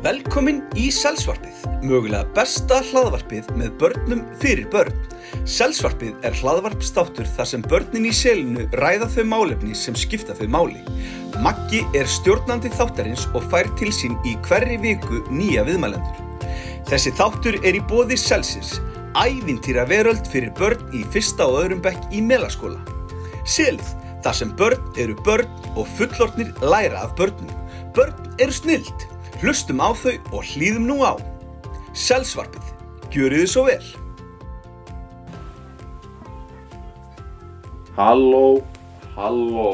Velkomin í Selsvarpið, mögulega besta hlaðvarpið með börnum fyrir börn. Selsvarpið er hlaðvarpstáttur þar sem börnin í selinu ræða þau málefni sem skipta þau máli. Maggi er stjórnandi þáttarins og fær til sín í hverri viku nýja viðmælendur. Þessi þáttur er í bóði Selsins, ævintýra veröld fyrir börn í fyrsta og öðrum bekk í melaskóla. Selið, þar sem börn eru börn og fullornir læra af börnum. Börn eru snild. Hlustum á þau og hlýðum nú á. Selsvarpið. Gjöru þið svo vel. Halló, halló.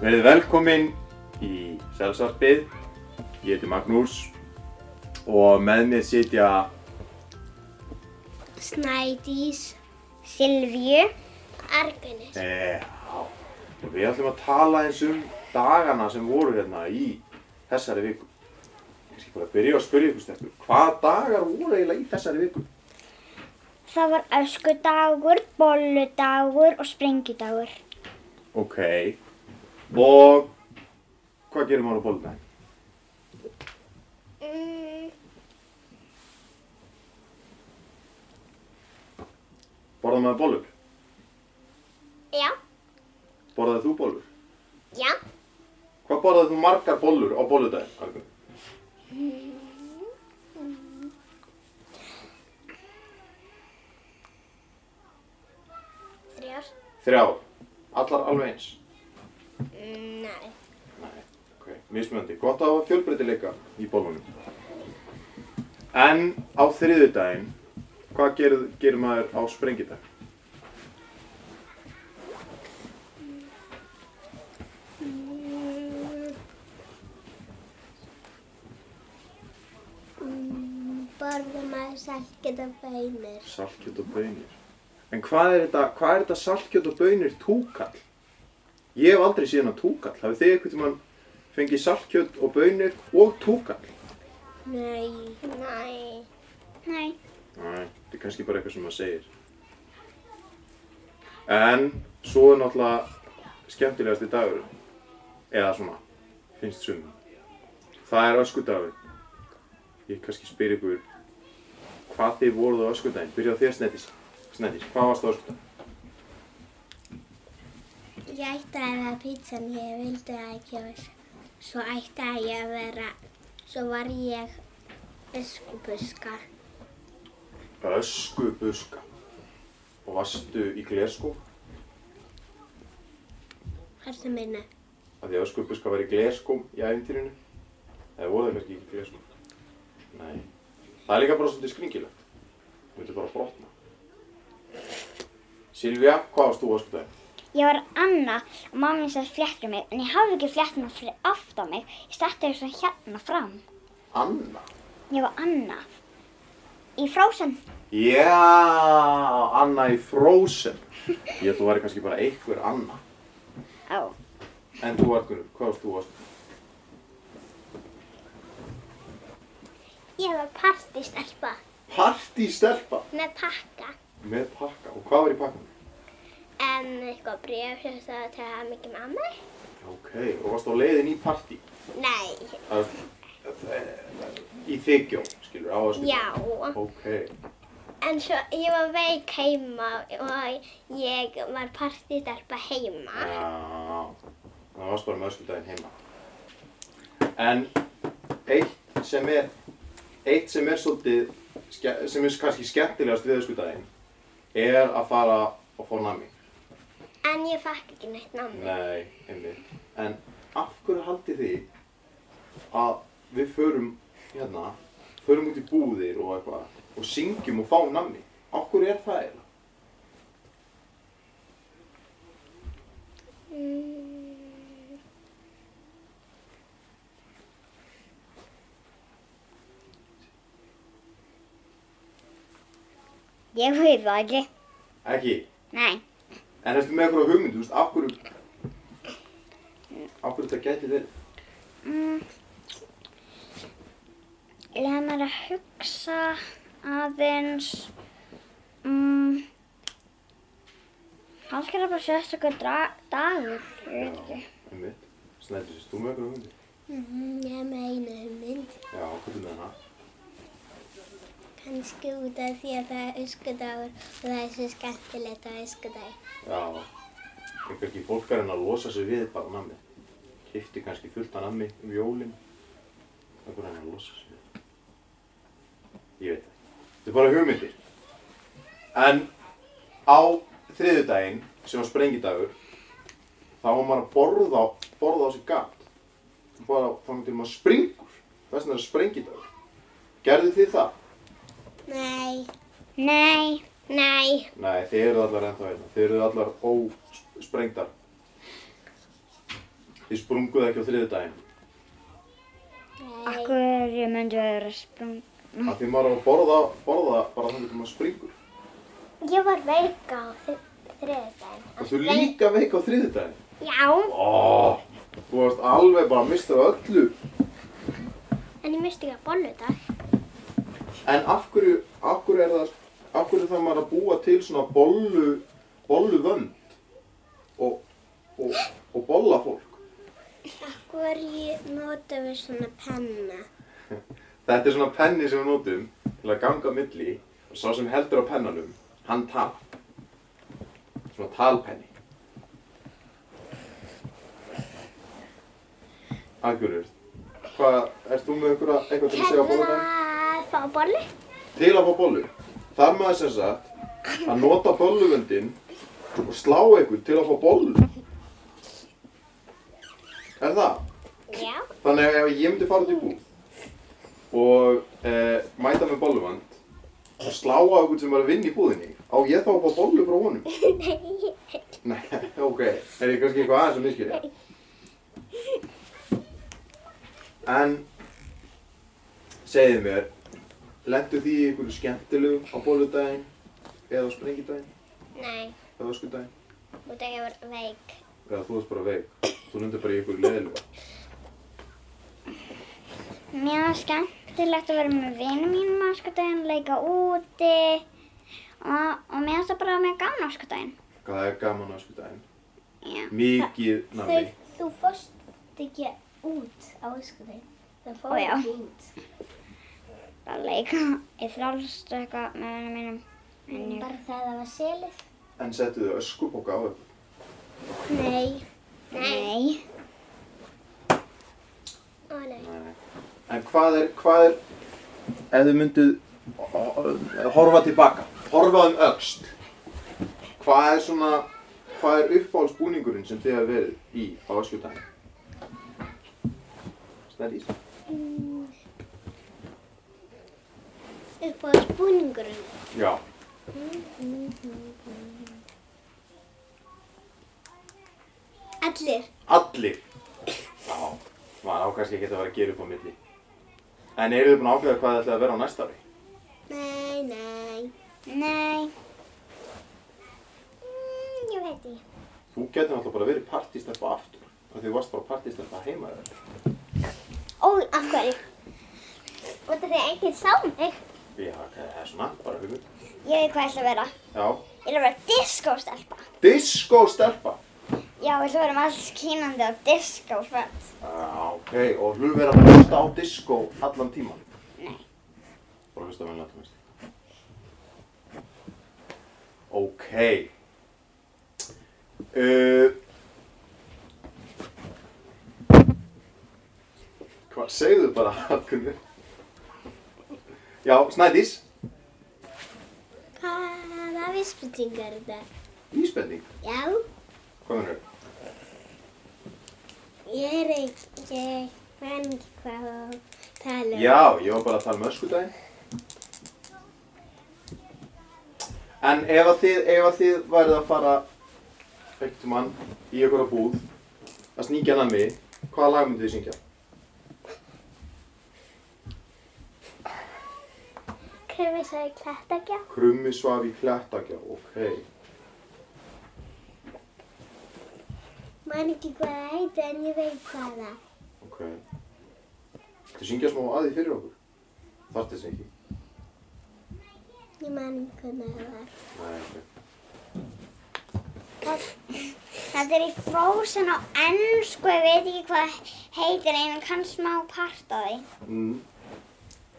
Verið velkomin í Selsvarpið. Ég heiti Magnús og með mér sitja Snædís, Silvíu, Argunis. eh, og við ætlum að tala eins um dagana sem voru hérna í þessari viku. Skal bara byrja að spyrja ykkur stelpur. Hvaða dagar voru eiginlega í þessari viku? Það var öskudagur, bolludagur og sprengidagur. Ok. Og hvað gerir maður á bolludaginn? Mm, Borðar maður bollur? já, Borðaði þú bollur? já. Hvað borðaði þú margar bollur á bolludaginn? Þrjár. Þrjár. Allar alveg eins? Mm, nei. Nei. Ok, mismunandi. Gott að hafa fjölbreytileika í bollunum. En á þriðjudaginn, hvað gerir, gerir maður á sprengidag? Mm, mm, Borða maður salkið og bænir. Saltkjöt og bönir. En hvað er þetta, hvað er þetta saltkjöt og bönir túkall? Ég hef aldrei síðan að túkall. Hafið þið eitthvað tímann fengið saltkjöt og bönir og túkall? Nei. Nei. Nei. Nei, þetta er kannski bara eitthvað sem maður segir. En svo er náttúrulega skemmtilegasti dagur, eða svona, finnst sumum. Það er öskudagur. Ég kannski spyr ykkur, hvað þið voruð á öskudaginn? Byrja á þér Snædís. Snædís, hvað varst á öskudaginn? Ég ætti að vera pítsan, ég vildi það ekki og svo ætti að ég að vera, svo var ég öskubuska. Öskubuska. Og varstu í glerskó? Hvað er það minna? Af því að öskubuska var í glerskóm í æfintýrinu. Eða voru þeir ekki í glerskóm? Nei. Það er líka bara svolítið skringilegt. Það myndir bara brotna. Silvía, hvað varst þú á öskudaginn? Ég var Anna og mamma mín sætt fléttur mig en ég hafði ekki fléttuna fyrir aft á mig. Ég starti þess að hérna fram. Anna? Ég var Anna. Í frósen. Já, Anna í Frozen. Ég held að þú væri kannski bara einhver Anna. Á. En þú, Argunur, hvað varst þú á öskudaginn? Ég var partístelpa Partystelpa með pakka. með pakka. Og hvað var í pakkanum? En eitthvað bref sem það til að hafa mikið með ammæli? Ok, og varst á leiðin í partí? Nei. Það, það, í þykjó, skilur, á öskudaginn? Já. Ok. En svo ég var veik heima og ég var partístelpa heima. Já, það varst bara með öskudaginn heima. En eitt sem er, eitt sem er svolítið, sem er kannski skemmtilegast við öskudaginn, er að fara og fá nami. En ég fekk ekki neitt namni. Nei, einmitt. En af hverju haldið þið að við förum hérna, förum út í búðir og eitthvað og syngjum og fáum namni? Af hverju er það eiginlega? Mm. Ég veit það ekki. Ekki? Nei. En ertu með eitthvað hugmynd, þú veist, af hverju, af hverju þetta gæti verið? Mm. Leða mér að hugsa aðeins. Mm. Er það bara sérstaklega dagur. Ég veit ekki. Einmitt. Snædís, þú með eitthvað hugmynd? Mm, ég með einu hugmynd. Já, hvað er með hana? Kannski út af því að það er öskudagur og það er svo skemmtilegt á öskudagi. Já, er kannski fólk er enn að losa sig við bara nammi. Kifti kannski fullt af nammi um jólinn. Það bara enn að losa sig við. Ég veit það. Þetta er bara hugmyndir. En á þriðjudaginn, sem var sprengidagur, þá var maður að borða, borða á sig gat. Bara þannig til maður springur. Þess vegna er það sprengidagur. Gerðu þið það? Nei, Nei. nei. Nei, þið eruð allar ennþá hérna. Þið eruð allar ósprengdar. Þið sprunguð ekki á þriðjudaginn. Nei. Akkur ég myndi vera sprung. Af því maður á að borða, borða bara þannig til maður springur. Ég var veik á þriðdaginn. Og þú líka veik á þriðjudaginn. Já, Ó, þú varst alveg bara að mista öllu. en ég misti ekki að bolludag. En af hverju, af hverju er það, af hverju þarf maður að búa til svona bollu, bollu vönd og, og, og bolla fólk? Hverju notum við svona penna? Þetta er svona penni sem við notum til að ganga milli og sá sem heldur á pennanum, hann tal. Svona talpenni. Aðgjörður, hvað, ert þú með einhverja, eitthvað til að segja á bolludag? Fá bollu? Til að fá bollu. Þar maður sem sagt að nota bolluvöndin og slá einhvern til að fá bollu. Er það? Já. Þannig að ef ég myndi fara út í búð og e, mæta með bolluvönd og slá á einhvern sem var að vinna í búðinni, á ég þá að fá bollu frá honum? Nei. Nei, ok. Er ég kannski eitthvað aðeins að miskilja? En, segið mér, lendu því í einhverju skemmtilegu á bolludaginn eða á sprengidaginn Nei, eða á skudaginn? út að ég var veik. Eða þú varst bara veik. Þú lendur bara í einhverju leðiluga. Mér var skemmtilegt að vera með vinum mínum á skadaginn, leika úti og, og mér finnst það bara mjög gaman á skadaginn. Hvað er gaman á skudaginn? Já. Mikið nammi. þú fórst ekki út á öskudaginn. Það já. ekki út. Bara leika í eitthvað með vinum mínum. En ég, Bara það að það var selið. En settu þið öskubóka á ykkur? Nei. nei. Ó, nei. Nei. En hvað er, hvað er, ef þið mynduð ho- horfa tilbaka, horfa um öxt, hvað er svona, hvað er uppáhaldsbúningurinn sem þið hafa verið í á öskutæðin? Snædís? Upp á spúningurinn. Já. Allir. Allir? Já, maður á kannski ekki að vera að gera upp á milli. En eru þið búin að ákveða hvað þið ætlaði að vera á næsta ári? Nei, nei. Nei. Mm, ég veit ekki. Þú getur náttúrulega bara verið partístelpa aftur, af því þú varst bara partístelpa heima þér. Ó, af hverju? Af því að enginn sá mig. Já, það er svona, bara hugmynd. Ég veit hvað ég ætla að vera. Já. Ég ætla að vera disco-stelpa. Disco-stelpa? Já, ég ætla að vera með alls kínandi á disco-föt. Ah, ok, og hlu vera að hlusta á disco allan tíman? Nei. Bara hlusta venlega tónlist. Ok. Uh, hvað, segðu bara, Hallgunnur. Já, Snædís, Hvaða vísbendingar er þetta? vísbending. Já, Hvað mennur? ég er ekki, ég man ekki hvað þú tala um. Já, ég var bara að tala um öskudaginn. En ef að þið, ef að þið værið að fara eitt mann í einhverja búð að sníkja nammi, hvaða lag myndið þið syngja? Kröfi sagði klættakja. Krummi svaf í klættakja, ok. Man ekki hvað það heiti en ég veit hvað það. Ok. Þið syngja smá aði fyrir okkur. Þarf þess ekki? Ég man ekki hvernig það var. Nei, ok. Það, Þetta er í Frozen á ennsku, ég veit ekki hvað heitir en ég kann smá part af því. Mm.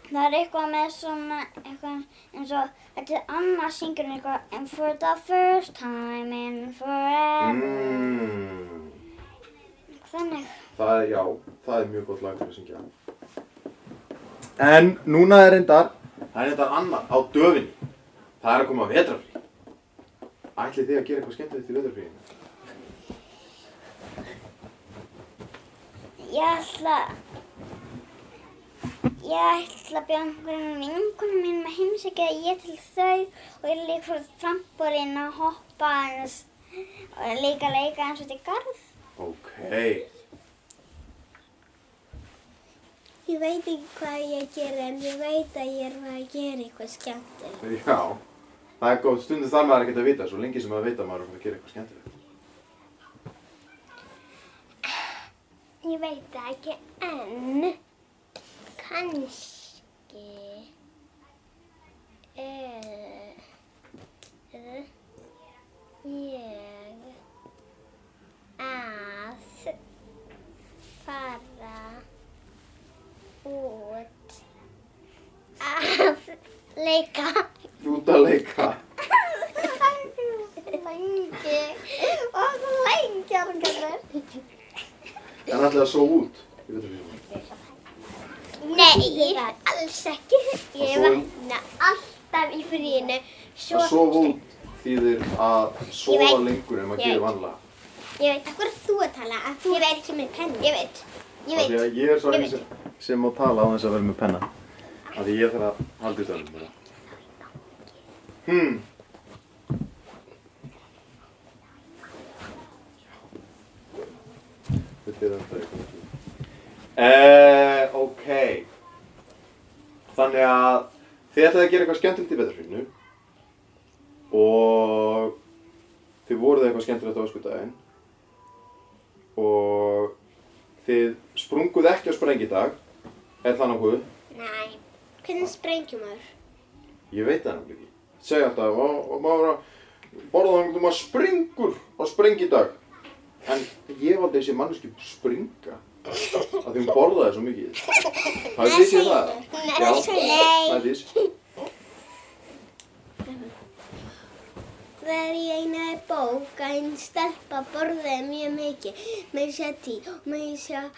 Það er eitthvað með svona, eitthvað eins og, þetta er annað syngur eitthvað And for the first time in forever. Mm. Þannig. Það er, já, það er mjög gott lag til að syngja. En núna er reyndar, það er reyndar annar á döfinni. Það er að koma vetrafrí. Ætlið þið að gera eitthvað skemmtilegt í vetrafríinu? Ég ætla, ég ætla að bjóða einhverjum vinkunum mín með heimsækja ég til þau og ég líka fyrir trampolin og hoppa eins og líka leika eins og þetta í garð. Ok. Ég veit ekki hvað ég gerir en ég veit að ég er að gera eitthvað skemmtilegt. Já, það er góð. Stundum þarf maður ekkert að vita, svo lengi sem maður veit að maður er að fara að gera eitthvað skemmtilegt. Ég veit það ekki en kannski er ég að fara út að leika. Út að leika. Lengi og svo lengi orgaður. En ætlið að sofa út í vetrafríinu. Nei, alls ekki. Ég Og svo- vakna alltaf í fríinu. Svo, Að sofa út þýðir að sofa lengur en maður Ég gerir vanlega. Ég veit, hvað er þú að tala? Að þú er ekki með penni. Ég veit, ég veit. að ég er svo Ég einn sem, sem má tala á þess að vera með penna. Af því ég þarf að halda í stöðum bara. Hmm. Þetta er þetta eitthvað. Eh. Þannig að þið ætlaði að gera eitthvað skemmtilegt í veðurfrínu og þið voruð eitthvað skemmtilegt á öskudaginn og þið sprunguð ekki á sprengidag, er það nokkuð? Nei, hvernig sprengjum maður? Ég veit það náttúrulega ekki. Segja alltaf, og, maður að borða um að springur á sprengidag. En ég valdi þessi manneski springa, af því hún borðaði svo mikið. Hafið þið séð það? Nei, Já. Snædís. Þegar ég einaði bók að einn stelpa borðaði mjög mikið með sér tí og með sér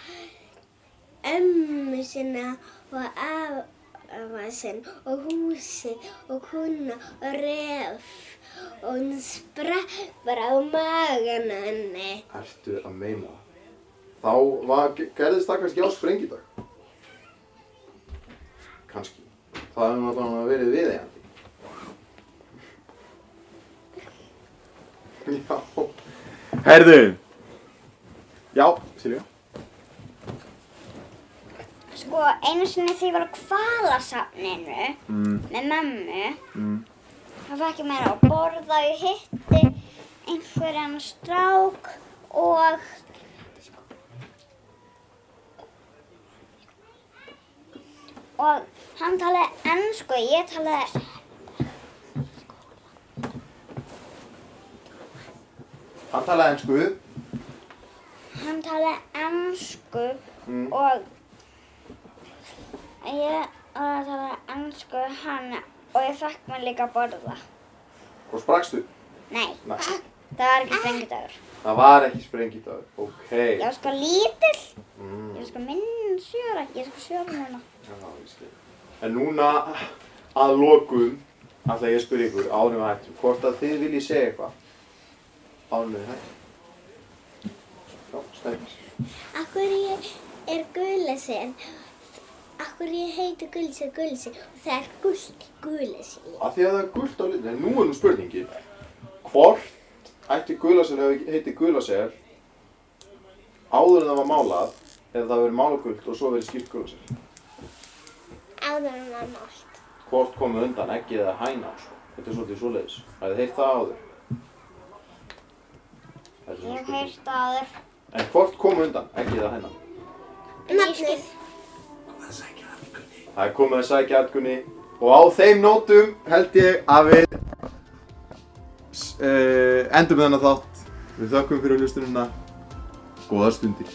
ömmu sinna og afa sinn og húsið og kuna og ref og hún sprakk bara á magan á henni. Ertu að meina það? Þá var, gerðist það kannski á sprengidag. Kannski. Það hefði náttúrulega verið viðeigandi. Já. Herðu. Já, Silja. Sko, einu sinni þegar ég var á kvalasafninu Mm, með mömmu, mm. þá fekk ég mér að borða og ég hitti einhverjan strák og og hann talaði ennsku, ég talaði Hann talaði ennsku. hann talaði ennsku Mm. og ég var að tala ennsku hann og ég fekk mér líka að borða. Og sprakstu? Nei, Nei. það var ekki sprengidagur. Það var ekki sprengidagur. Ok. Ég var sko lítill, Mm. ég var sko minn sjöra, ég er sko sjöra núna. En núna að lokum ætla ég að spyrja ykkur ánum við hættum hvort að þið viljið segja eitthvað ánum við hættum. Já, stæðis. Akkur ég er gulesinn, akkur ég heiti gulsir gulsir og það er gult gulesinn. Af því að það er gult á litin, en nú er nú spurningin hvort ætti gulasel hefði heiti gulasel áður en það var málað eða það verið málagult og svo verið skipt gulasel. Áður en var mált. Hvort komið undan ekki eða hæna sko. Þetta er svolítið svoleiðis. Það hefði heitt það áður. Er Ég hef heyrt áður. En hvort kom undan, ekki eða hennar? Nafnið. Það er komið að sækja atgunni og á þeim nótum held ég að við uh, endum þennan þátt Við þakkum fyrir hlustununa. Góðar stundir.